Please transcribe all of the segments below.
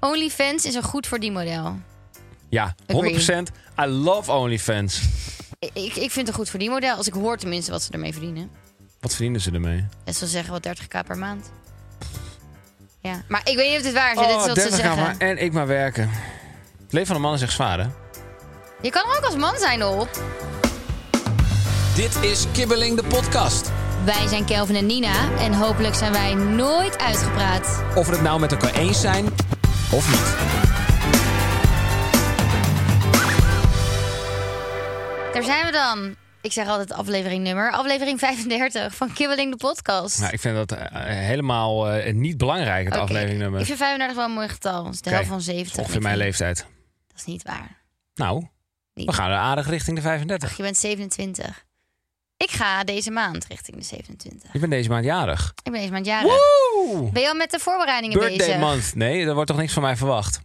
OnlyFans is een goed voor die model. Ja, 100%. Agree. I love OnlyFans. Ik, ik vind het goed voor die model. Als ik hoor tenminste wat ze ermee verdienen. Wat verdienen ze ermee? En ze zeggen wat 30k per maand. Ja, maar ik weet niet of dit waar is. dit is wat ze 30 zeggen. Oh, maar en ik maar werken. Het leven van een man is echt zwaar, hè? Je kan er ook als man zijn op. Dit is Kibbeling de podcast. Wij zijn Kelvin en Nina. En hopelijk zijn wij nooit uitgepraat. Of we het nou met elkaar eens zijn of niet. Daar zijn we dan. Ik zeg altijd aflevering nummer. Aflevering 35 van Kibbeling de podcast. Nou, ik vind dat eh, helemaal eh, niet belangrijk, het Oké, aflevingnummer. Ik vind 35 wel een mooi getal. Dat is de helft van 70. Ongeveer mijn leeftijd. Dat is niet waar. Nou, Niet. we gaan er aardig richting de 35. Ach, je bent 27. Ik ga deze maand richting de 27. Je bent deze maand jarig. Ik ben deze maand jarig. Woe! Ben je al met de voorbereidingen Birthday bezig? month. Nee, er wordt toch niks van mij verwacht.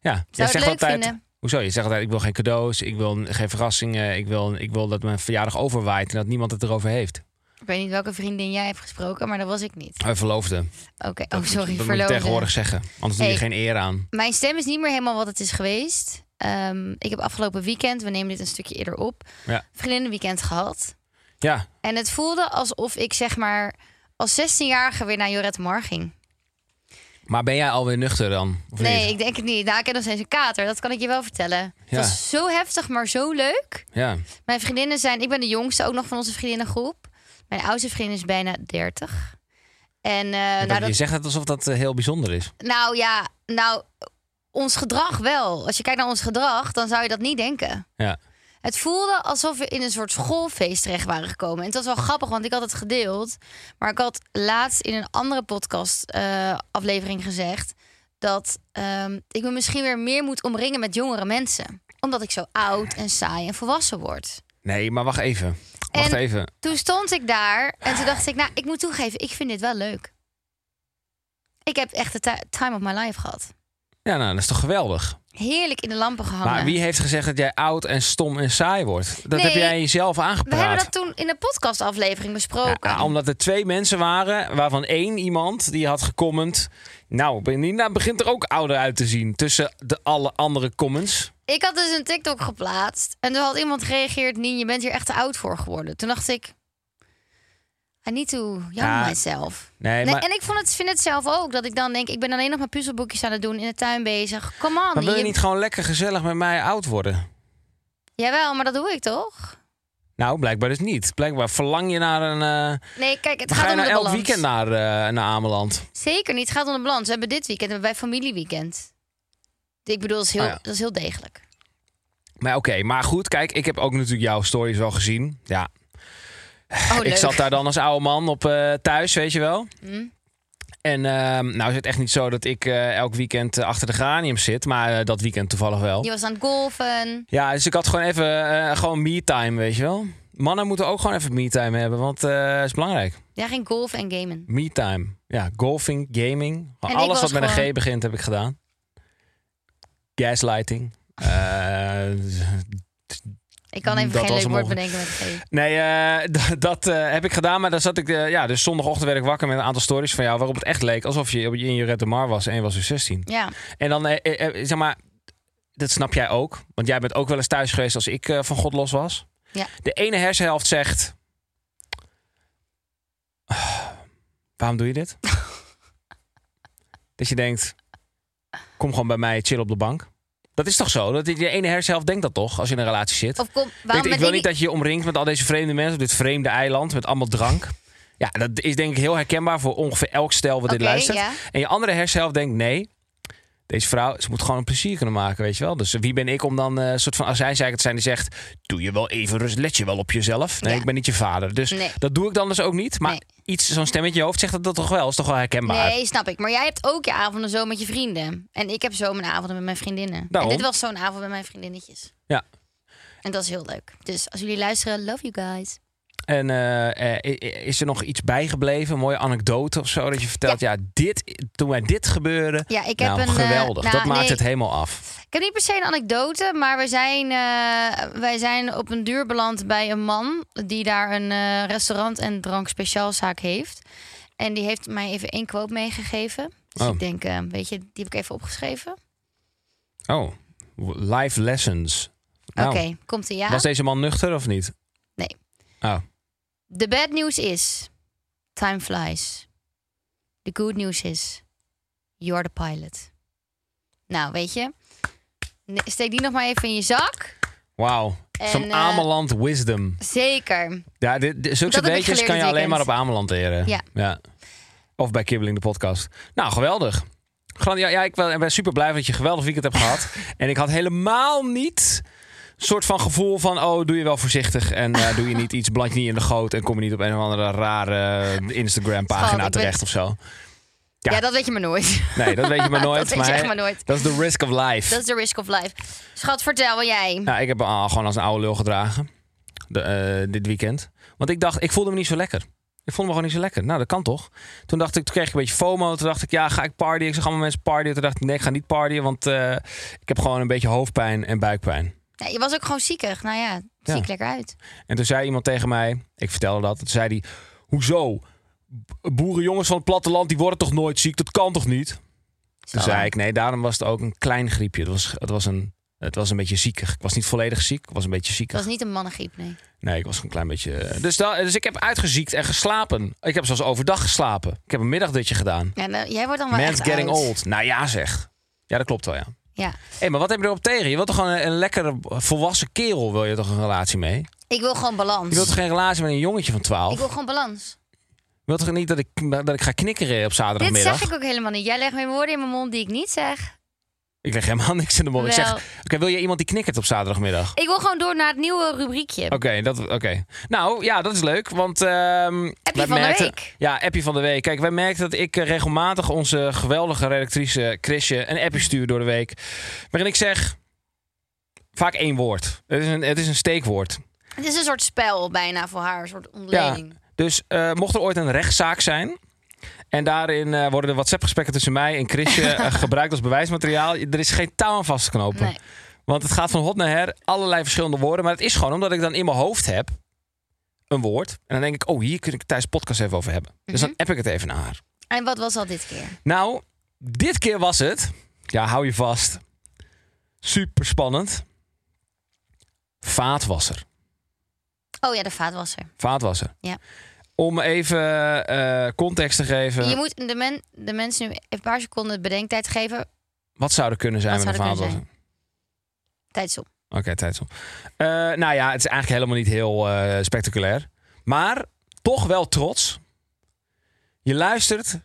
Ja, Zou jij het zegt leuk altijd... vinden? Hoezo? Je zegt altijd, ik wil geen cadeaus, ik wil geen verrassingen, ik wil, ik wil dat mijn verjaardag overwaait en dat niemand het erover heeft. Ik weet niet welke vriendin jij hebt gesproken, maar dat was ik niet. Hij verloofde. Oké, oh Dat moet- sorry, Dat moet je verloofde. tegenwoordig zeggen, anders doe je Hey. geen eer aan. Mijn stem is niet meer helemaal wat het is geweest. Ehm, ik heb afgelopen weekend, we nemen dit een stukje eerder op, Ja. vriendinnenweekend gehad. Ja, En het voelde alsof ik zeg maar als 16-jarige weer naar Jorette Mar ging. maar ben jij alweer nuchter dan? Of nee, niet? ik denk het niet. Nou, ik heb nog steeds een kater, dat kan ik je wel vertellen. Het Ja. was zo heftig, maar zo leuk. Ja. Mijn vriendinnen zijn, ik ben de jongste ook nog van onze vriendinnengroep. Mijn oudste vriendin is bijna 30. En eh, Dat- nou, Je dat, zegt het alsof dat eh, heel bijzonder is. nou ja, nou, ons gedrag wel. Als je kijkt naar ons gedrag, dan zou je dat niet denken. Ja. Het voelde alsof we in een soort schoolfeest terecht waren gekomen. En het was wel grappig, want ik had het gedeeld. Maar ik had laatst in een andere podcast eh, aflevering gezegd... dat ehm, ik me misschien weer meer moet omringen met jongere mensen. Omdat ik zo oud en saai en volwassen word. Nee, maar wacht even. Wacht En- even. Toen stond ik daar en toen dacht ik... nou, ik moet toegeven, ik vind dit wel leuk. Ik heb echt de ti- time of my life gehad. Ja, nou, dat is toch geweldig. Heerlijk in de lampen gehangen. Maar wie heeft gezegd dat jij oud en stom en saai wordt? Dat Nee, heb jij jezelf We aangepraat. hebben dat toen in de podcastaflevering besproken. Ja, omdat er twee mensen waren, waarvan één iemand die had gecomment. Nou, Benina begint er ook ouder uit te zien tussen de alle andere comments. Ik had dus een TikTok geplaatst. En toen had iemand gereageerd... Nien, je bent hier echt te oud voor geworden. Toen dacht ik... I need to young Ja, myself. Nee, Nee, maar, en ik vond het, vind het zelf ook. Dat ik dan denk... Ik ben alleen nog maar puzzelboekjes aan het doen. In de tuin bezig. Come on. maar wil je je- niet gewoon lekker gezellig met mij oud worden? Jawel, maar dat doe ik toch? Nou, blijkbaar dus niet. Blijkbaar verlang je naar een... eh Nee, kijk, het gaat om de elk balans. weekend naar, eh, naar Ameland. Zeker niet. Het gaat om de balans. We hebben dit weekend hebben wij familieweekend. Ik bedoel, dat is heel, ja. dat is heel degelijk. Maar oké, maar goed, kijk, ik heb ook natuurlijk jouw stories wel gezien. Ja, Oh, ik zat daar dan als oude man op eh, thuis, weet je wel. Hm? En ehm, nou is het echt niet zo dat ik eh, elk weekend eh, achter de geranium zit, maar dat weekend toevallig wel. Je was aan het golfen. Ja, dus ik had gewoon even gewoon me-time, weet je wel. Mannen moeten ook gewoon even me-time hebben, want het is belangrijk. Jij ging golfen en gamen. Me-time. Ja, golfing, gaming. Alles wat met een G begint heb ik gedaan. Gaslighting. Ik kan even Dat geen leuk woord bedenken met G. Nee, eh, dat eh, heb ik gedaan. Maar dan zat ik, eh, ja, dus zondagochtend werd ik wakker met een aantal stories van jou. Waarop het echt leek alsof je in je Red de Mar was en je was er 16. Ja. En dan, zeg maar, dat snap jij ook. Want jij bent ook wel eens thuis geweest als ik van God los was. Ja. De ene hersenhelft zegt... "Ah, waarom doe je dit? dat je denkt, kom gewoon bij mij, chill op de bank. Dat is toch zo? Dat die ene hersenhelft denkt dat toch, als je in een relatie zit? Of kom, waarom ik ben wil ik niet dat je je omringt met al deze vreemde mensen op dit vreemde eiland met allemaal drank. Ja, dat is denk ik heel herkenbaar voor ongeveer elk stel wat dit luistert. ja. En je andere hersenhelft denkt nee. Deze vrouw, ze moet gewoon een plezier kunnen maken, weet je wel. Dus wie ben ik om dan eh, een soort van azijnzeiker te zijn die zegt... doe je wel even rust, let je wel op jezelf. Nee, Ja. ik ben niet je vader. Dus Nee. dat doe ik dan dus ook niet. Maar Nee. iets, zo'n stemmetje in je hoofd zegt dat, dat toch wel. is toch wel herkenbaar. Nee, snap ik. Maar jij hebt ook je avonden zo met je vrienden. En ik heb zo mijn avonden met mijn vriendinnen. Daarom. En dit was zo'n avond met mijn vriendinnetjes. Ja. En dat is heel leuk. Dus als jullie luisteren, love you guys. En eh, eh, is er nog iets bijgebleven? Een mooie anekdote of zo? Dat je vertelt, ja, dit, toen wij dit gebeurde... Ja, ik heb nou, een, eh, geweldig. nou, dat maakt nee. het helemaal af. Ik heb niet per se een anekdote, maar we zijn, eh, wij zijn op een duur beland bij een man die daar een restaurant en drank speciaalzaak heeft. En die heeft mij even één quote meegegeven. Dus Oh. ik denk, weet je, die heb ik even opgeschreven. Oh, life lessons. Nou, Oké, komt ie ja. Was deze man nuchter of niet? Nee. Oh, The bad news is, time flies. The good news is, you're the pilot. Nou, weet je, steek die nog maar even in je zak. wauw. Zo'n eh, Ameland wisdom. Zeker. Ja, dit, dit, zulke geleerd kan je alleen maar op. Ameland leren. Ja. Of bij Kibbeling de podcast. Nou, geweldig. Ja, ja, ik ben, super blij dat je een geweldig weekend hebt gehad. En ik had helemaal niet soort van gevoel van... oh, doe je wel voorzichtig en eh, doe je niet iets, beland je niet in de goot... en kom je niet op een of andere rare Instagram-pagina Schat, ik ben- terecht of zo. Ja. Ja. dat weet je maar nooit. Nee, dat weet je maar nooit. dat weet je echt maar maar nooit. dat is de risk of life. Dat is de risk of life. Schat, vertel wel jij. Nou, ik heb al gewoon als een oude lul gedragen. De, eh, dit weekend. Want ik dacht, ik voelde me niet zo lekker. Ik vond me gewoon niet zo lekker. Nou, dat kan toch? Toen dacht ik, toen kreeg ik een beetje FOMO. Toen dacht ik, ja, ga ik partyen? Ik zag allemaal mensen partyen. Toen dacht ik, nee, ik ga niet partyen. Want eh, ik heb gewoon een beetje hoofdpijn en buikpijn. Ja, je was ook gewoon ziekig. Nou ja, zie Ja. ik lekker uit. En toen zei iemand tegen mij, ik vertelde dat. Toen zei hij, hoezo? Boerenjongens van het platteland, die worden toch nooit ziek? Dat kan toch niet? Toen zei ik, nee, daarom was het ook een klein griepje. Het was, het was, een, het was een beetje ziekig. Ik was niet volledig ziek, ik was een beetje Het ziekig. was niet een mannengriep, nee. Nee, ik was een klein beetje. eh, Dus, da- dus ik heb uitgeziekt en geslapen. Ik heb zelfs overdag geslapen. Ik heb een middagdutje gedaan. Ja, nou, jij wordt dan wel Man's getting oud. old. Nou ja, zeg. Ja, dat klopt wel, ja. Ja. Hé, maar wat heb je erop tegen? Je wilt toch gewoon een, een lekkere volwassen kerel, wil je toch een relatie mee? Ik wil gewoon balans. Je wilt toch geen relatie met een jongetje van 12? Ik wil gewoon balans. Je wilt toch niet dat ik, dat ik ga knikkeren op Dit zaterdagmiddag? zeg ik ook helemaal niet. Jij legt weer woorden in mijn mond die ik niet zeg. Ik leg helemaal niks in de mond. Ik zeg, oké, wil je iemand die knikkert op zaterdagmiddag? Ik wil gewoon door naar het nieuwe rubriekje. Oké, dat oké. Nou ja, dat is leuk. Want. ehm Appie van de week. Ja, appie van de week. Kijk, wij merken dat ik eh, regelmatig onze geweldige redactrice Chrisje een appje stuur door de week. Waarin ik zeg. Vaak één woord. Het is een, het is een steekwoord. Het is een soort spel bijna voor haar, een soort ontleding. Dus eh, mocht er ooit een rechtszaak zijn. En daarin eh, worden de WhatsApp-gesprekken tussen mij en Chrisje eh, gebruikt als bewijsmateriaal. Er is geen touw aan vast te knopen. Nee. Want het gaat van hot naar her, allerlei verschillende woorden. Maar het is gewoon omdat ik dan in mijn hoofd heb een woord. En dan denk ik, oh, hier kun ik de podcast even over hebben. Dus dan app ik het even naar haar. En wat was al dit keer? Nou, dit keer was het, ja, hou je vast, super spannend. Vaatwasser. Oh ja, de vaatwasser. Vaatwasser. Ja. Om even eh, context te geven, Je moet de, men, de mensen nu even een paar seconden bedenktijd geven. wat zou er kunnen zijn Wat met een er vaatwasser? Tijd op. Oké, tijd op. Eh, nou ja, het is eigenlijk helemaal niet heel eh, spectaculair. Maar toch wel trots. Je luistert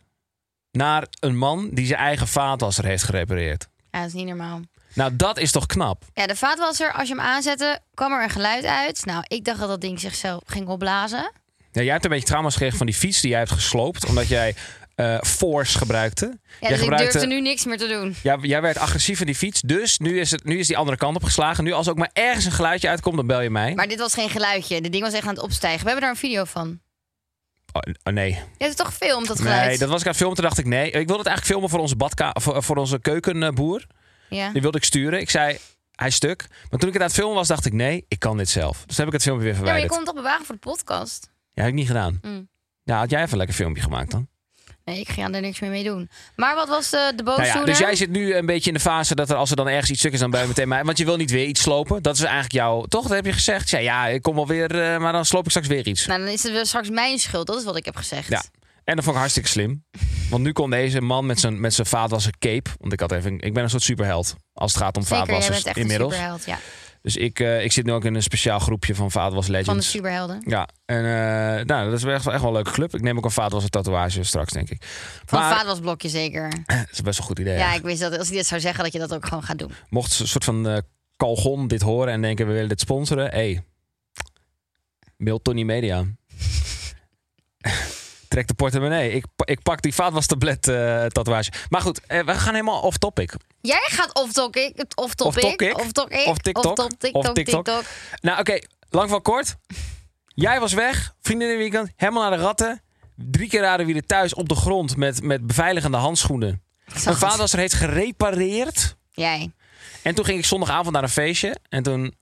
naar een man die zijn eigen vaatwasser heeft gerepareerd. Ja, dat is niet normaal. Nou, dat is toch knap? Ja, de vaatwasser, als je hem aanzette, kwam er een geluid uit. Nou, ik dacht dat dat ding zichzelf ging opblazen. Ja, jij hebt een beetje trauma's gekregen van die fiets die jij hebt gesloopt. Omdat jij eh, force gebruikte. Ja, jij, dus ik gebruikte durfde nu niks meer te doen. jij, jij werd agressief in die fiets. Dus nu is, het, nu is die andere kant op geslagen. Nu als ook maar ergens een geluidje uitkomt, dan bel je mij. Maar dit was geen geluidje. De ding was echt aan het opstijgen. We hebben daar een video van. Oh, oh, nee. Je hebt het toch gefilmd, dat geluid? Nee, dat was ik aan het filmen. Toen dacht ik, nee. Ik wilde het eigenlijk filmen voor onze, badka voor, voor onze keukenboer. Ja. Die wilde ik sturen. Ik zei, hij stuk. Maar toen ik het aan het filmen was, dacht ik, nee, ik kan dit zelf. Dus heb ik het filmpje weer ja, maar je verwijderd. het toch bewagen voor de podcast? Ja, heb ik niet gedaan. Mm. Ja, had jij even een lekker filmpje gemaakt dan? Nee, ik ga er niks meer mee doen. Maar wat was de, de Nou boosdoener? ja, dus jij zit nu een beetje in de fase dat er als er dan ergens iets stuk is, dan je meteen mij. Want je wil niet weer iets slopen. Dat is eigenlijk jouw. Toch? Dat heb je gezegd. Ja, ja, ik kom wel weer, eh, maar dan sloop ik straks weer iets. Nou, dan is het wel straks mijn schuld. Dat is wat ik heb gezegd. Ja. En dat vond ik hartstikke slim. Want nu kon deze man met zijn, met zijn vaatwasser cape. Want ik had even. Ik ben een soort superheld. Als het gaat om Zeker, vaatwassers inmiddels. superheld. Ja. Dus ik, eh, ik zit nu ook in een speciaal groepje van Vaderwas Van de Legends. superhelden. Ja, en eh, nou, dat is echt, wel- echt wel een leuke club. Ik neem ook een Vaderwas tatoeage straks, denk ik. Van Maar- vaatwasblokje zeker. Dat is best wel een goed idee. Ja, ik wist dat als hij dit zou zeggen, dat je dat ook gewoon gaat doen. Mocht een soort van Calgon dit horen en denken we willen dit sponsoren. Hey, mail Tony Media. Trek de portemonnee. Ik, ik pak die vaatwastablet eh tatoeage. Maar goed, eh, we gaan helemaal off topic. Jij gaat off topic, off topic, topic? off topic, Of TikTok? off TikTok, Of TikTok? TikTok. Nou oké, lang van kort. Jij was weg, vrienden in weekend, helemaal naar de ratten. Drie keer raden wie er thuis op de grond met, met beveiligende handschoenen. Mijn het. vader was er heeft gerepareerd. Jij. En toen ging ik zondagavond naar een feestje. En toen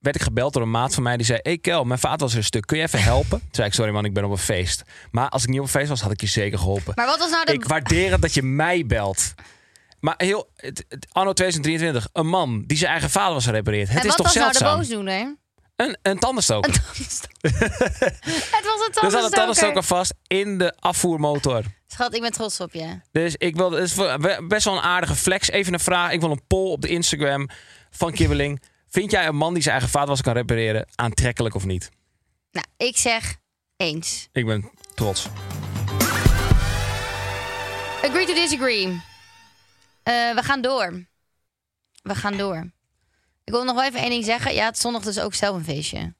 werd ik gebeld door een maat van mij. Die zei, hey Kel, mijn vaat was er een stuk. Kun je even helpen? Toen zei ik, sorry man, ik ben op een feest. Maar als ik niet op een feest was, had ik je zeker geholpen. Maar wat was nou de... Ik waardeer het dat je mij belt. Maar heel, het, het- anno 2023, een man die zijn eigen vader was gerepareerd. Het en is wat toch was nou de zeldzaam? boosdoener? een, een tandenstoker. het was een Er zat een tandenstoker. tandenstoker vast in de afvoermotor. Schat, ik ben trots op je. Dus ik wil, het is best wel een aardige flex. Even een vraag. Ik wil een poll op de Instagram van Kibbeling. Vind jij een man die zijn eigen vaatwasser kan repareren aantrekkelijk of niet? Nou, ik zeg eens. Ik ben trots. Agree to disagree. Eh, we gaan door. We gaan door. Ik wil nog wel even één ding zeggen. Ja, het zondag dus ook zelf een feestje.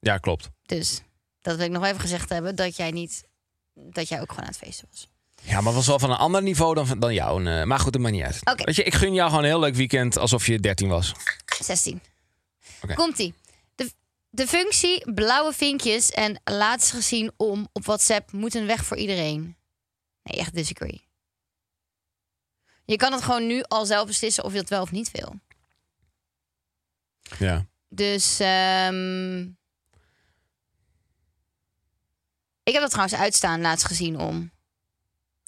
Ja, klopt. Dus dat wil ik nog wel even gezegd hebben. Dat jij niet... Dat jij ook gewoon aan het feesten was. Ja, maar was wel van een ander niveau dan, dan jou. Maar goed, dat maakt niet uit. Weet je, ik gun jou gewoon een heel leuk weekend alsof je 13 was. 16. Oké. Komt-ie. De, de functie blauwe vinkjes en laatst gezien om op WhatsApp moeten weg voor iedereen. Nee, echt disagree. Je kan het gewoon nu al zelf beslissen of je dat wel of niet wil. Ja. Dus ehm, ik heb dat trouwens uitstaan laatst gezien om.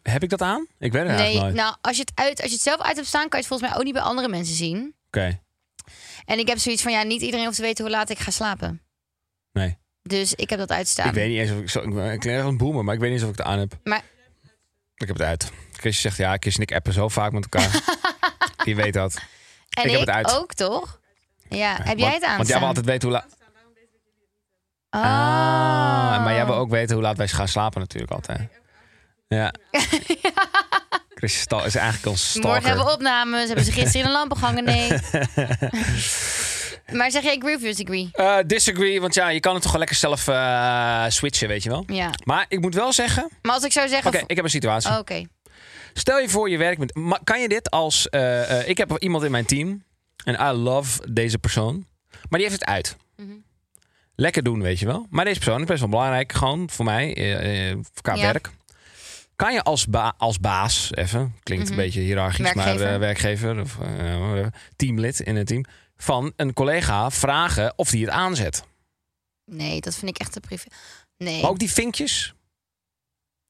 Heb ik dat aan? Ik weet het Nee, eigenlijk nooit. nou als je, het uit, als je het zelf uit hebt staan, kan je het volgens mij ook niet bij andere mensen zien. Oké. En ik heb zoiets van ja, niet iedereen hoeft te weten hoe laat ik ga slapen. Nee. Dus ik heb dat uitstaan. Ik weet niet eens of ik zo... Ik ben echt een boomer, maar ik weet niet eens of ik het aan heb. Maar Ik heb het uit. Chris zegt, ja, Chris en ik appen zo vaak met elkaar. Je weet dat. En Ik heb het uit. ook, toch? Ja, heb jij het aan Want jij wil altijd weten hoe laat... Ah, maar jij wil ook weten hoe laat wij gaan slapen natuurlijk altijd. Ja. Chris is eigenlijk ons stalker. Morgen hebben we opnames. Hebben ze gisteren in de lampen gehangen? Nee. maar zeg jij agree of disagree? Eh, disagree, want ja, je kan het toch wel lekker zelf eh, switchen, weet je wel. Ja. Maar ik moet wel zeggen... Maar als ik zou zeggen... Oké, ik heb een situatie. Oh, Oké. Stel je voor je werkt met... Kan je dit als... eh, eh, ik heb iemand in mijn team. En I love deze persoon. Maar die heeft het uit. Mhm. Lekker doen, weet je wel. Maar deze persoon is best wel belangrijk. Gewoon voor mij. eh, eh, qua Ja. werk. Kan je als, ba- als baas, even, klinkt een beetje hiërarchisch, maar Mhm. Werkgever. eh, of eh, teamlid in het team, van een collega vragen of die het aanzet. Nee, dat vind ik echt te privé. Nee. Maar ook die vinkjes,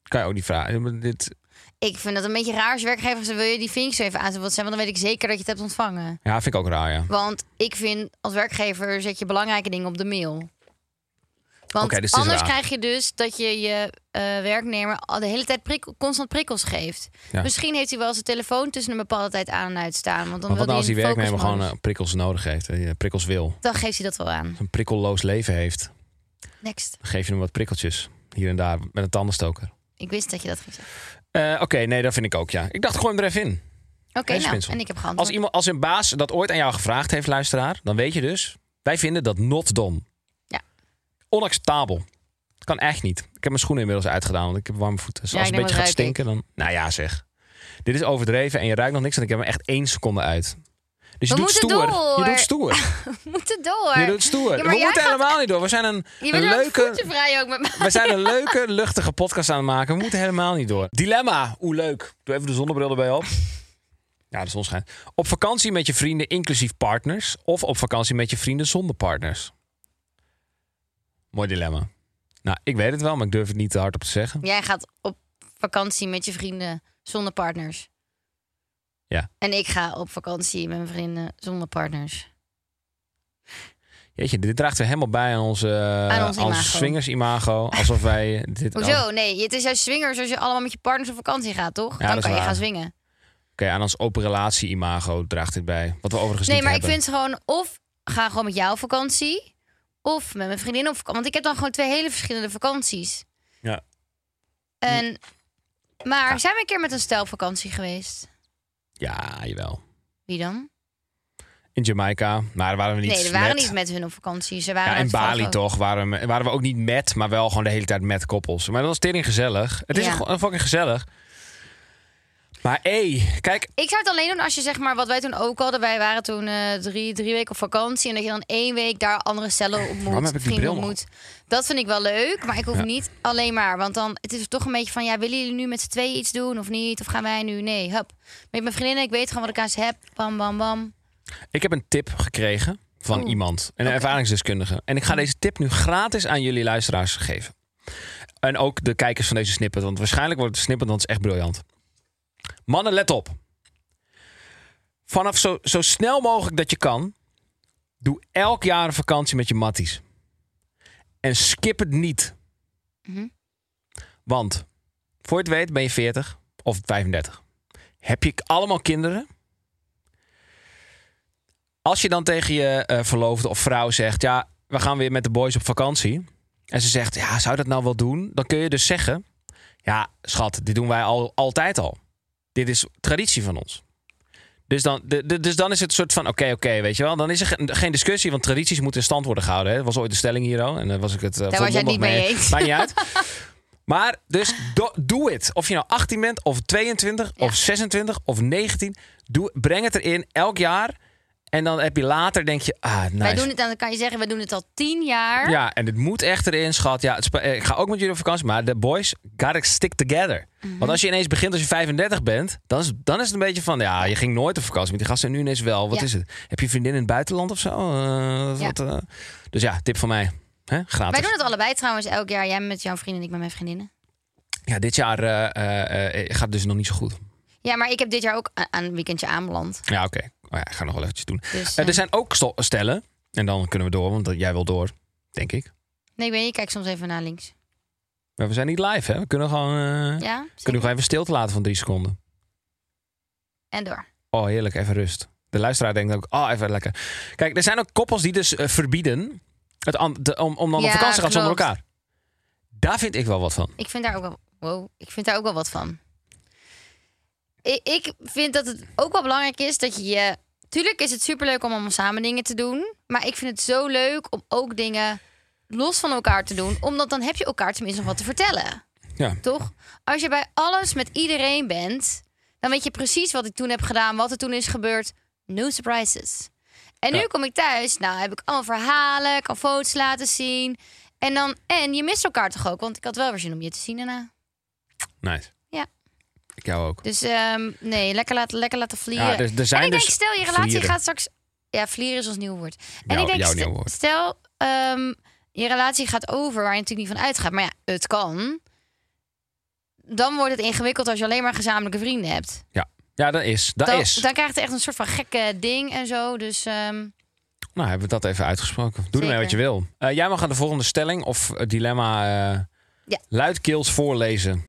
kan je ook niet vragen. Dit, Ik vind dat een beetje raar als werkgever wil je die vinkjes even aanzetten? Want dan weet ik zeker dat je het hebt ontvangen. ja, vind ik ook raar, ja. Want ik vind als werkgever zet je belangrijke dingen op de mail. Want dus anders krijg je dus dat je je eh, werknemer al de hele tijd constant prikkels geeft. Ja. Misschien heeft hij wel zijn telefoon tussen een bepaalde tijd aan en uitstaan. Want dan wil nou als die werknemer gewoon eh, prikkels nodig heeft, eh, prikkels wil, Dan geeft hij dat wel aan. een prikkelloos leven heeft, Next. dan geef je hem wat prikkeltjes hier en daar met een tandenstoker. Ik wist dat je dat ging zeggen. Oké, nee, dat vind ik ook, ja. Ik dacht, gooi hem er even in. Oké, nou, en ik heb geantwoord. Als, iemand, als een baas dat ooit aan jou gevraagd heeft, luisteraar, dan weet je dus, wij vinden dat not done. Onacceptabel. Dat kan echt niet. Ik heb mijn schoenen inmiddels uitgedaan, want ik heb warme voeten. Dus Ja, als het een beetje gaat stinken, dan... Nou ja, zeg. Dit is overdreven en je ruikt nog niks, want ik heb hem echt één seconde uit. Dus je We doet moeten stoer. door. Je doet stoer. We moeten door. Je doet stoer. Ja, we moeten gaat- helemaal niet door. We zijn een, leuke... leuke... voeten vrij ook met mij. We zijn een leuke, luchtige podcast aan het maken. We moeten helemaal niet door. Dilemma. Hoe leuk. Doe even de zonnebril erbij op. Ja, de zon schijnt. Op vakantie met je vrienden inclusief partners. Of op vakantie met je vrienden zonder partners. Mooi dilemma. Nou, ik weet het wel, maar ik durf het niet te hard op te zeggen. Jij gaat op vakantie met je vrienden zonder partners. Ja. En ik ga op vakantie met mijn vrienden zonder partners. Jeetje, dit draagt weer helemaal bij aan onze, Aan ons imago. swingers imago. Alsof wij dit... Hoezo? Nee, het is juist swingers als je allemaal met je partners op vakantie gaat, toch? Ja, Dan kan je gaan swingen. Oké, aan ons open relatie imago draagt dit bij. Wat we overigens Nee, niet maar ik hebben. vind gewoon of ga gewoon met jou op vakantie. Of met mijn vriendin op vakantie. Want ik heb dan gewoon twee hele verschillende vakanties. Ja. En, maar zijn we een keer met een stel op vakantie geweest? Ja, jawel. Wie dan? In Jamaica. Maar daar waren we niet nee, we waren met. niet met hun op vakantie. Ze waren Ja, in Bali toch waren we, waren we ook niet met, maar wel gewoon de hele tijd met koppels. Maar dat was tering gezellig. Het is Ja. gewoon fucking gezellig. Maar hé, kijk, Ik zou het alleen doen als je zeg maar, wat wij toen ook hadden. Wij waren toen eh, drie, drie weken op vakantie. En dat je dan één week daar andere cellen Waarom ontmoet, heb ik die vrienden bril nog? ontmoet. Dat vind ik wel leuk, maar ik hoef Ja. niet alleen maar. Want dan, het is toch een beetje van, ja, willen jullie nu met z'n tweeën iets doen of niet? Of gaan wij nu? Nee, hup. Met mijn vriendinnen, ik weet gewoon wat ik aan ze heb. Bam, bam, bam. ik heb een tip gekregen van Oeh. iemand, een ervaringsdeskundige. En ik ga deze tip nu gratis aan jullie luisteraars geven. En ook de kijkers van deze snippet, want waarschijnlijk wordt het een snippet, want het is echt briljant. Mannen, let op. Vanaf zo, zo snel mogelijk dat je kan, doe elk jaar een vakantie met je matties. En skip het niet. Mhm. Want voor je het weet ben je 40 of 35. Heb je allemaal kinderen? Als je dan tegen je eh, verloofde of vrouw zegt: Ja, we gaan weer met de boys op vakantie. En ze zegt: Ja, zou je dat nou wel doen? Dan kun je dus zeggen: Ja, schat, dit doen wij al, altijd al. Dit is traditie van ons. Dus dan, de, de- dus dan is het een soort van: Oké, oké, weet je wel. Dan is er ge- geen discussie, want tradities moeten in stand worden gehouden. Hè. Dat was ooit de stelling hier al. En daar was ik het. eh, Daar was jij niet mee eens. Maakt niet uit. Maar dus do- doe het. Of je nou 18 bent, of 22, Ja. of 26, of 19. Doe, breng het erin elk jaar. En dan heb je later, denk je, ah, nice. Wij doen het, dan kan je zeggen, we doen het al tien jaar. Ja, en het moet echt erin, schat. Ja, eh, ik ga ook met jullie op vakantie, maar de boys gotta stick together. Mhm. Want als je ineens begint als je 35 bent, dan is, dan is het een beetje van, ja, je ging nooit op vakantie met die gasten en nu ineens wel. Wat Ja. is het? Heb je vriendin in het buitenland of zo? Eh, Ja. wat, eh? Dus ja, tip van mij. Hè? Gratis. Wij doen het allebei trouwens elk jaar. Jij met jouw vriendin, ik met mijn vriendinnen. Ja, dit jaar gaat het dus nog niet zo goed. Ja, maar ik heb dit jaar ook aan een weekendje aanbeland. Ja, oké. Oh ja, ik ga nog wel eventjes doen. Dus, Eh, er zijn ook stellen, en dan kunnen we door, want jij wil door, denk ik. Nee, ik weet niet. Ik kijk soms even naar links. Maar we zijn niet live, hè? We kunnen gewoon, eh, Ja, kunnen gewoon even stilte laten van drie seconden. En door. Oh, heerlijk, even rust. De luisteraar denkt ook, oh, even lekker. Kijk, er zijn ook koppels die dus eh, verbieden het an- de- om, om dan Ja, op vakantie te gaan zonder elkaar. Daar vind ik wel wat van. Ik vind daar ook wel, wow, ik vind daar ook wel wat van. Ik, ik vind dat het ook wel belangrijk is dat je je... Tuurlijk is het superleuk om allemaal samen dingen te doen. Maar ik vind het zo leuk om ook dingen los van elkaar te doen. Omdat dan heb je elkaar tenminste nog wat te vertellen. Ja. Toch? Als je bij alles met iedereen bent... dan weet je precies wat ik toen heb gedaan. Wat er toen is gebeurd. No surprises. En nu Ja. kom ik thuis. Nou, heb ik allemaal verhalen. Kan foto's laten zien. En, dan, en je mist elkaar toch ook? Want ik had wel weer zin om je te zien daarna. Nice. Ja. Ik jou ook. Dus ehm, nee, lekker laten, lekker laten vliegen. Ja, er, er zijn en ik denk, dus stel je relatie vlieren. gaat straks... Ja, vlieren is ons nieuw woord. En ik denk, jouw st- nieuw woord. stel ehm, je relatie gaat over waar je natuurlijk niet van uitgaat. Maar ja, het kan. Dan wordt het ingewikkeld als je alleen maar gezamenlijke vrienden hebt. Ja, dat is. Dat dan, is. dan krijgt het echt een soort van gekke ding en zo. Dus ehm, Nou, hebben we dat even uitgesproken. Doe ermee wat je wil. Eh, jij mag aan de volgende stelling of het dilemma eh Ja. luidkeels voorlezen.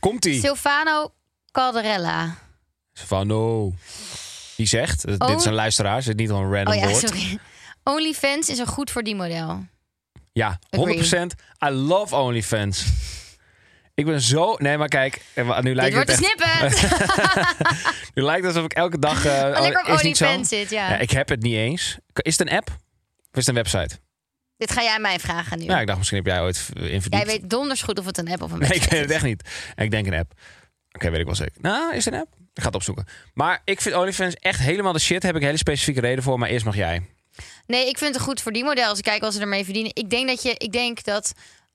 Komt-ie. Silvano Calderella. Van Die zegt, eh, dit Oh. is een luisteraar, het is niet al een random Oh ja, woord. sorry. OnlyFans is een goed voor die model. Ja, Agree. 100%. I love OnlyFans. Ik ben zo... Nee, maar kijk, eh, nu Dit lijkt wordt het echt... snippen. Nu lijkt het alsof ik elke dag... eh, Oh, lekker op is niet zo. OnlyFans zit, ja. Ja, ik heb het niet eens. Is het een app? Of is het een website? Dit ga jij mij vragen nu. Ja, ik dacht misschien heb jij ooit in jij weet donders goed of het een app of een Nee, ik website weet het echt niet. Ik denk een app. Oké, weet ik wel zeker. Nou, is het een app? Ik ga het opzoeken. Maar ik vind OnlyFans echt helemaal de shit. Heb ik een hele specifieke reden voor. Maar eerst mag jij. Nee, ik vind het goed voor die model. Als ik kijk wat ze ermee verdienen. Ik denk dat je, ik denk dat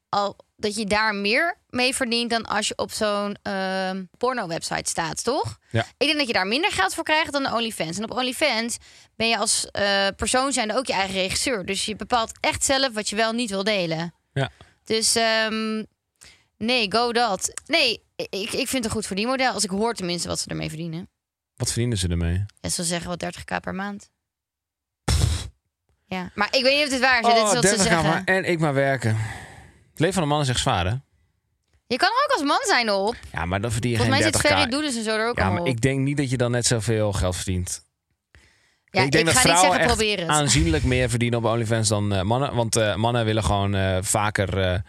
al dat je daar meer mee verdient dan als je op zo'n ehm, porno-website staat, toch? Ja. Ik denk dat je daar minder geld voor krijgt dan de OnlyFans. En op OnlyFans ben je als eh, persoon zijn ook je eigen regisseur. Dus je bepaalt echt zelf wat je wel niet wil delen. Ja. Dus ehm, nee, go dat. Nee, ik, ik vind het een goed verdienmodel. Als ik hoor tenminste wat ze ermee verdienen. Wat verdienen ze ermee? Ja, ze zeggen wel 30k per maand. Ja, maar ik weet niet of dit waar is. dit is wat ze 30 zeggen. maar en ik maar werken. Het leven van een man is echt zwaar, hè? Je kan er ook als man zijn op. Ja, maar dan verdien je Volgens mij geen zit 30k. Ferry Doedens en zo er ook Ja, maar op. ik denk niet dat je dan net zoveel geld verdient. ja, ik denk dat ga niet vrouwen zeggen echt aanzienlijk meer verdienen op OnlyFans dan eh, mannen. Want eh, mannen willen gewoon eh, vaker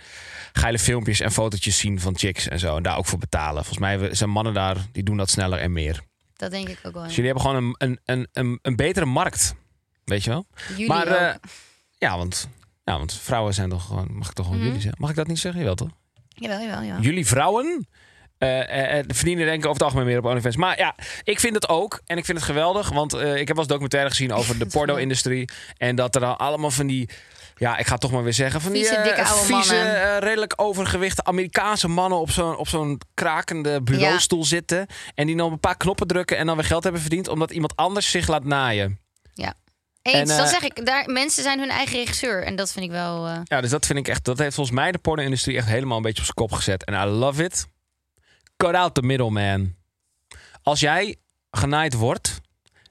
geile filmpjes en fotootjes zien van chicks en zo. En daar ook voor betalen. Volgens mij zijn mannen daar, die doen dat sneller en meer. Dat denk ik ook wel. Dus jullie hebben gewoon een, een, een, een, een betere markt. Weet je wel? Jullie maar ja, want, ja, want vrouwen zijn toch gewoon... Mag ik toch gewoon Mhm. jullie zeggen? Mag ik dat niet zeggen? Jawel toch? Jawel, jawel, jawel. Jullie vrouwen eh, verdienen denk ik over het algemeen meer op OnlyFans. Maar ja, ik vind het ook. En ik vind het geweldig. Want ik heb wel eens documentaire gezien over de porno-industrie. En dat er dan allemaal van die... Ja, ik ga het toch maar weer zeggen. Van Vieze, die dikke oude vieze, mannen. redelijk overgewichte Amerikaanse mannen op zo'n op zo'n krakende bureaustoel zitten. En die dan een paar knoppen drukken en dan weer geld hebben verdiend. Omdat iemand anders zich laat naaien. Eens, en, dat eh, zeg ik. Daar, mensen zijn hun eigen regisseur. En dat vind ik wel... eh, Ja, dus dat vind ik echt. Dat heeft volgens mij de porno-industrie echt helemaal een beetje op zijn kop gezet. En I love it. Cut out the middleman. Als jij genaaid wordt,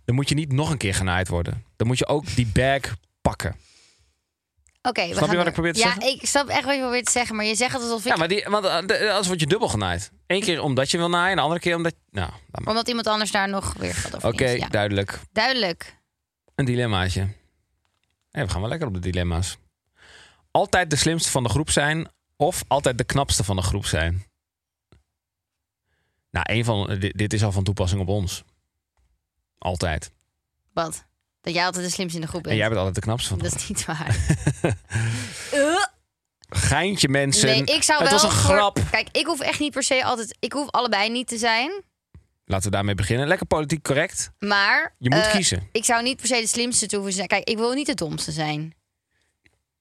dan moet je niet nog een keer genaaid worden. Dan moet je ook die bag pakken. Oké, we je wat ik probeer te ja, zeggen? ik snap echt wat je probeert te zeggen. Maar je zegt het alsof ik... Ja, maar die, want eh, anders word je dubbel genaaid. Eén keer omdat je wil naaien, en de andere keer omdat. Nou. Omdat iemand anders daar nog weer geld over Oké. Ja. duidelijk. Duidelijk. Een dilemmaatje. Hey, we gaan wel lekker op de dilemma's. Altijd de slimste van de groep zijn of altijd de knapste van de groep zijn? Nou, een van, dit, dit is al van toepassing op ons. Altijd. Wat? Dat jij altijd de slimste in de groep bent. En jij bent altijd de knapste van de Dat is niet waar. Eh, Geintje mensen. nee, ik zou het wel was een voor- grap. Kijk, ik hoef echt niet per se altijd... Ik hoef allebei niet te zijn. Laten we daarmee beginnen. Lekker politiek correct. Maar... Je moet eh, kiezen. Ik zou niet per se de slimste te hoeven zijn. Kijk, ik wil niet de domste zijn.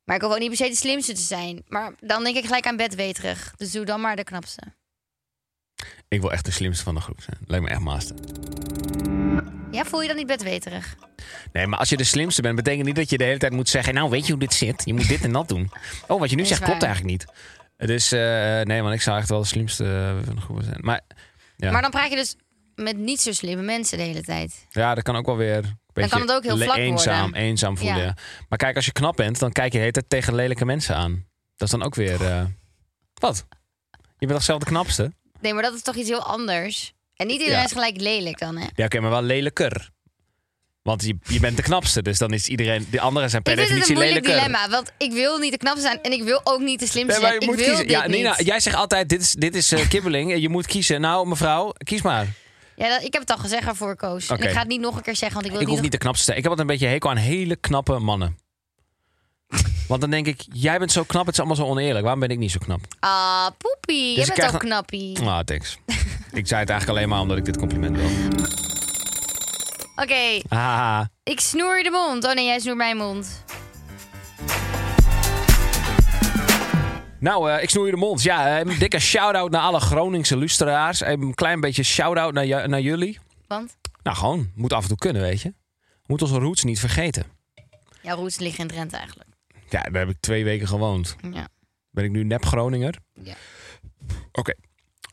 Maar ik hoef ook niet per se de slimste te zijn. Maar dan denk ik gelijk aan bedweterig. Dus doe dan maar de knapste. Ik wil echt de slimste van de groep zijn. Lijkt me echt master. Ja, voel je dan niet bedweterig? Nee, maar als je de slimste bent, betekent niet dat je de hele tijd moet zeggen... nou, weet je hoe dit zit? Je moet dit en dat doen. Oh, wat je nu zegt waar. klopt eigenlijk niet. Dus eh, nee, want ik zou echt wel de slimste van de groep zijn. Maar ja, Maar dan praat je dus met niet zo slimme mensen de hele tijd. ja dat kan ook wel weer... Beetje kan het ook heel vlak eenzaam, worden. eenzaam voelen. Ja. Maar kijk, als je knap bent, dan kijk je de hele tijd tegen lelijke mensen aan. Dat is dan ook weer... eh, Wat? Je bent toch zelf de knapste? Nee, maar dat is toch iets heel anders. En niet iedereen Ja. is gelijk lelijk dan, hè? Ja, oké, maar wel lelijker. Want je, je bent de knapste, dus dan is iedereen... De anderen zijn per ik vind het definitie een moeilijk lelijker. dilemma. Want ik wil niet de knapste zijn en ik wil ook niet de slimste Nee, maar zijn. Ik wil kiezen. dit Ja, Nina, jij zegt altijd, dit is, dit is eh, kibbeling. Je moet kiezen. Nou, mevrouw, kies maar. Ja, dat- ik heb het al gezegd waarvoor ik koos. Oké. En ik ga het niet nog een keer zeggen, want ik wil Ik hoef niet... niet de knapste te zijn. Ik heb altijd een beetje hekel aan hele knappe mannen. Want dan denk ik, jij bent zo knap, het is allemaal zo oneerlijk. Waarom ben ik niet zo knap? Ah, poepie. Dus je ik bent krijg ook dan- knappie. Ah, thanks. ik zei het eigenlijk alleen maar omdat ik dit compliment wil. Oké, Ah, ik snoer je de mond. Oh nee, jij snoert mijn mond. Nou, eh, ik snoer je de mond. Ja, eh, een dikke shout-out naar alle Groningse luisteraars. Een klein beetje shout-out naar, naar jullie. Want Nou, gewoon, moet af en toe kunnen, weet je. Moet onze roots niet vergeten. jouw roots liggen in Drenthe eigenlijk. Ja, daar heb ik twee weken gewoond. Ja. Ben ik nu nep Groninger? Ja. Oké.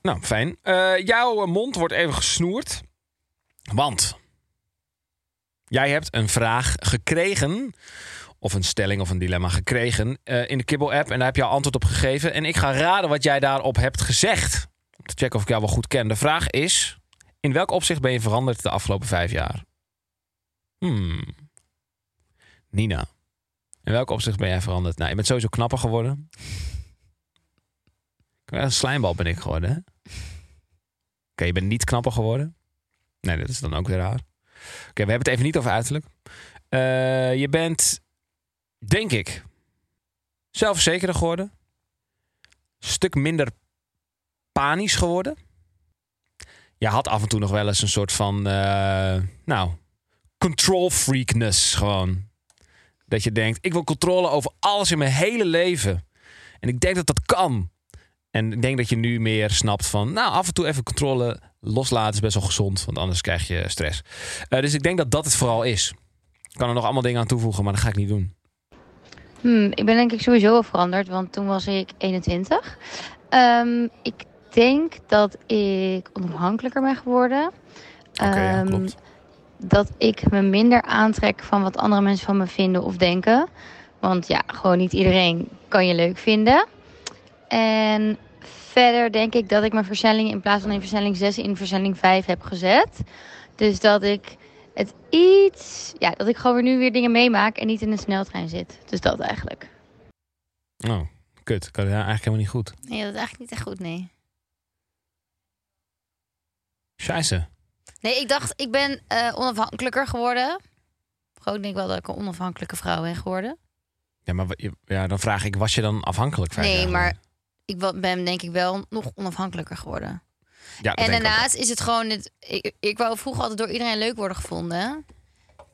Nou, fijn. Eh, jouw mond wordt even gesnoerd. Want jij hebt een vraag gekregen. Of een stelling of een dilemma gekregen eh, in de Kibbel-app. En daar heb je al antwoord op gegeven. En ik ga raden wat jij daarop hebt gezegd. Om te checken of ik jou wel goed ken. De vraag is... In welk opzicht ben je veranderd de afgelopen vijf jaar? Hmm. Nina. In welk opzicht ben jij veranderd? Nou, je bent sowieso knapper geworden. Een slijmbal ben ik geworden? Oké, je bent niet knapper geworden. Nee, dat is dan ook weer raar. Oké, we hebben het even niet over uiterlijk. Eh, je bent, denk ik, zelfverzekerder geworden. Stuk minder panisch geworden. Je had af en toe nog wel eens een soort van, eh, nou, control freakness gewoon. Dat je denkt, ik wil controle over alles in mijn hele leven. En ik denk dat dat kan. En ik denk dat je nu meer snapt van, nou, af en toe even controle loslaten is best wel gezond, want anders krijg je stress. Eh, dus ik denk dat dat het vooral is. Ik kan er nog allemaal dingen aan toevoegen, maar dat ga ik niet doen. Hmm, ik ben denk ik sowieso wel veranderd, want toen was ik 21. Ehm, ik denk dat ik onafhankelijker ben geworden. Ja, Ehm, dat ik me minder aantrek van wat andere mensen van me vinden of denken. Want ja, gewoon niet iedereen kan je leuk vinden. En verder denk ik dat ik mijn versnelling in plaats van in versnelling 6 in versnelling 5 heb gezet. Dus dat ik het iets, ja, dat ik gewoon weer nu weer dingen meemaak en niet in een sneltrein zit. Dus dat eigenlijk. Oh, kut. Kan ja, eigenlijk helemaal niet goed. Nee, dat is eigenlijk niet echt goed, nee. Scheisse. Nee, ik dacht, ik ben eh, onafhankelijker geworden. Gewoon, ik denk wel dat ik een onafhankelijke vrouw ben geworden. Ja, maar wa- je- ja, dan vraag ik, was je dan afhankelijk? Nee, maar ik wa- ben denk ik wel nog onafhankelijker geworden. Ja, En daarnaast is het gewoon... Het, ik, ik wou vroeger altijd door iedereen leuk worden gevonden.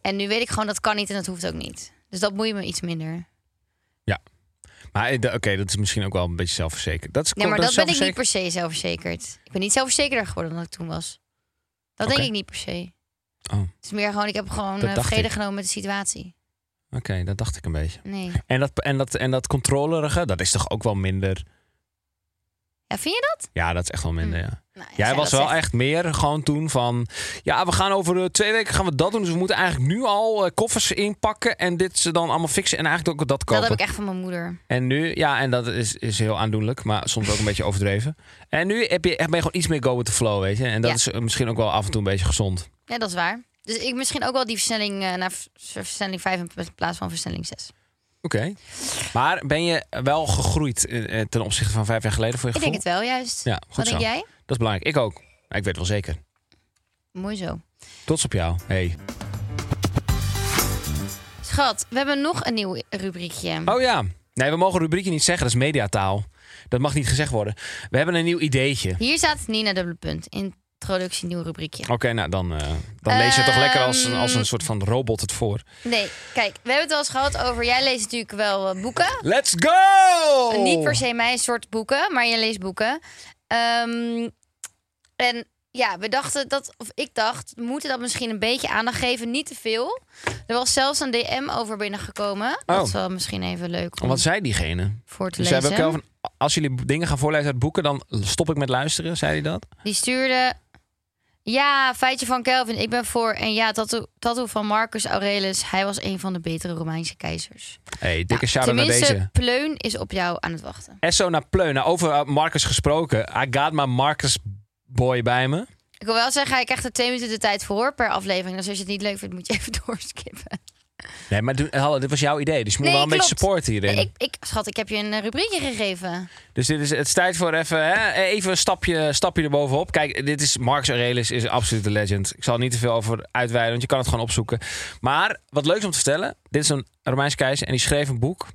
En nu weet ik gewoon dat kan niet en dat hoeft ook niet. Dus dat moet je me iets minder. wel. Maar eh, oké, dat is misschien ook wel een beetje zelfverzekerd. Dat is, Nee, maar dat, ben ik niet per se zelfverzekerd. Ik ben niet zelfverzekerder geworden dan ik toen was. Dat denk ik niet per se. Oh, Het is meer gewoon, ik heb gewoon dacht vrede genomen met de situatie. Oké, dat dacht ik een beetje. Nee. En dat, en, dat, en dat controlerige, dat is toch ook wel minder... Ja, vind je dat? Ja, dat is echt wel minder, Hm. ja. Nou, als Jij was wel zegt. echt meer gewoon toen van... Ja, we gaan over twee weken gaan we dat doen. Dus we moeten eigenlijk nu al eh, koffers inpakken. En dit ze dan allemaal fixen. En eigenlijk ook dat kopen. Dat heb ik echt van mijn moeder. En nu, ja, en dat is, is heel aandoenlijk. Maar soms ook een beetje overdreven. En nu heb je, ben je gewoon iets meer go with the flow, weet je. En dat Ja. is eh, misschien ook wel af en toe een beetje gezond. Ja, dat is waar. Dus ik misschien ook wel die versnelling eh, naar vers- versnelling 5 in plaats van versnelling 6. Oké. Maar ben je wel gegroeid eh, eh, ten opzichte van vijf jaar geleden voor je Ik gevoel? denk het wel, juist. Ja, goed Wat zo. denk jij? Dat is belangrijk. Ik ook. Ik weet wel zeker. Mooi zo. Trots op jou. Hey. Schat, we hebben nog een nieuw rubriekje. Oh ja. Nee, we mogen rubriekje niet zeggen. Dat is mediataal. Dat mag niet gezegd worden. We hebben een nieuw ideetje. Hier staat Nina dubbele punt. Introductie, nieuw rubriekje. Oké, nou dan, eh, dan lees je het toch lekker als, een- als een Ehm. soort van robot het voor. Nee, kijk, we hebben het wel eens gehad over... Jij leest natuurlijk wel eh, boeken. Let's go! Niet per se mijn soort boeken, maar je leest boeken. Ehm, en ja, we dachten dat, of ik dacht, we moeten dat misschien een beetje aandacht geven, niet te veel. Er was zelfs een DM over binnengekomen. Dat Oh. is wel misschien even leuk om Wat zei diegene? voor te Dus lezen. ook van, als jullie dingen gaan voorlezen uit boeken, dan stop ik met luisteren, zei hij dat? Die stuurde. Ja, feitje van Kelvin. Ik ben voor. En ja, tattoo, tattoo van Marcus Aurelius. Hij was een van de betere Romeinse keizers. hey, dikke Nou, shout-out naar deze. Pleun is op jou aan het wachten. Esso naar Pleun. Nou, over uh, Marcus gesproken. I got my Marcus boy bij me. Ik wil wel zeggen, hij krijgt er twee minuten de tijd voor per aflevering. Dus als je het niet leuk vindt, moet je even doorskippen. Nee, maar dit was jouw idee. Dus je moet Nee, wel een beetje support hierin. Ik, ik, schat, ik heb je een eh, rubriekje gegeven. Dus dit is, het is tijd voor even, hè, even een stapje, stapje erbovenop. Kijk, dit is Marcus Aurelius, is een absolute legend. Ik zal er niet te veel over uitweiden, want je kan het gewoon opzoeken. Maar wat leuk is om te vertellen, dit is een Romeinse keizer en die schreef een boek.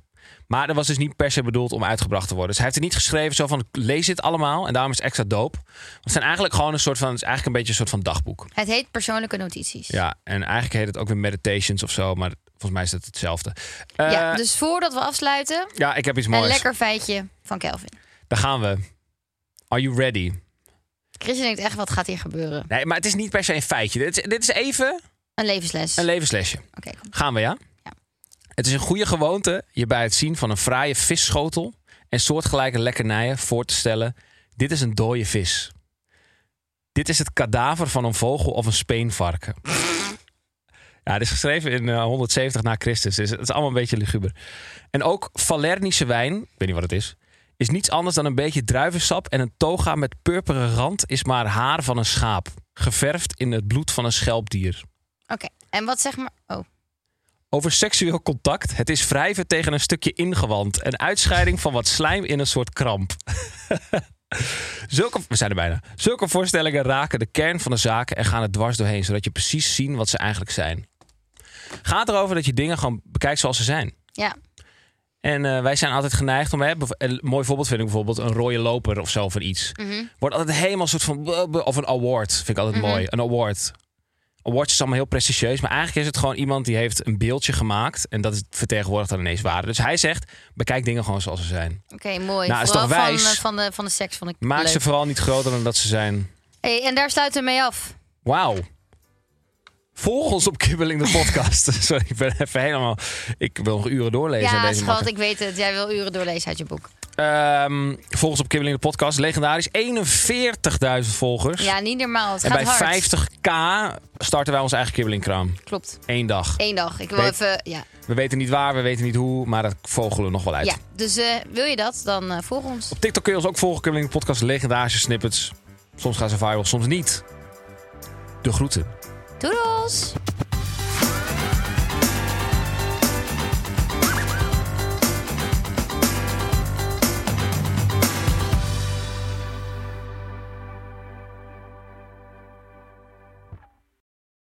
Maar dat was dus niet per se bedoeld om uitgebracht te worden. Dus hij heeft het niet geschreven zo van, lees dit allemaal. En daarom is het extra. Want Het zijn eigenlijk gewoon een soort van, het is eigenlijk een beetje een soort van dagboek. Het heet persoonlijke notities. Ja, en eigenlijk heet het ook weer meditations of zo. Maar volgens mij is het hetzelfde. Eh, Ja, dus voordat we afsluiten, ja, ik heb iets een moois. lekker feitje van Kelvin. Daar gaan we. Are you ready? Christian denkt echt, wat gaat hier gebeuren? Nee, maar het is niet per se een feitje. Dit is, dit is even Een levensles. een levenslesje. Oké. Gaan we, ja? Het is een goede gewoonte je bij het zien van een fraaie visschotel en soortgelijke lekkernijen voor te stellen: dit is een dode vis. Dit is het kadaver van een vogel of een speenvarken. Ja, het is geschreven in eh, 170 na Christus. Dus het is allemaal een beetje luguber. En ook Falernische wijn, ik weet niet wat het is, is niets anders dan een beetje druivensap en een toga met purperen rand is maar haar van een schaap, geverfd in het bloed van een schelpdier. Oké, en wat zeg maar... Oh, Over seksueel contact. Het is wrijven tegen een stukje ingewand. Een uitscheiding van wat slijm in een soort kramp. Zulke, we zijn er bijna. Zulke voorstellingen raken de kern van de zaken en gaan er dwars doorheen, zodat je precies ziet wat ze eigenlijk zijn. Gaat erover dat je dingen gewoon bekijkt zoals ze zijn. ja. En eh, wij zijn altijd geneigd om, hè, een mooi voorbeeld vind ik bijvoorbeeld een rode loper of zo van iets. Mhm. Wordt altijd helemaal een soort van, of een award vind ik altijd Mhm. mooi, een award. Awards is allemaal heel prestigieus. Maar eigenlijk is het gewoon iemand die heeft een beeldje gemaakt. En dat is, vertegenwoordigt dan ineens waarde. Dus hij zegt, bekijk dingen gewoon zoals ze zijn. Oké, mooi. Nou, is toch wijs? Van, eh, van, de, van de seks vond ik Maak leuk. ze vooral niet groter dan dat ze zijn. Hey, en daar sluiten we mee af. Wauw. Volg ons op Kibbeling de podcast. Sorry, ik ben even helemaal... Ik wil nog uren doorlezen. aan ja, deze schat, ik weet het. Jij wil uren doorlezen uit je boek. Ehm, volg ons op Kibbeling de podcast. Legendarisch. 41.000 volgers. Ja, niet normaal. Het en gaat bij hard. 50k starten wij onze eigen kibbelingkraam. Klopt. Eén dag. Eén dag. Ik wil Weet- even... Ja, We weten niet waar, we weten niet hoe, maar dat vogelen we nog wel uit. ja. dus eh, wil je dat, dan eh, volg ons. Op TikTok kun je ons ook volgen. Kibbeling de podcast. Legendarische snippets. Soms gaan ze viral, soms niet. De groeten. Doedels!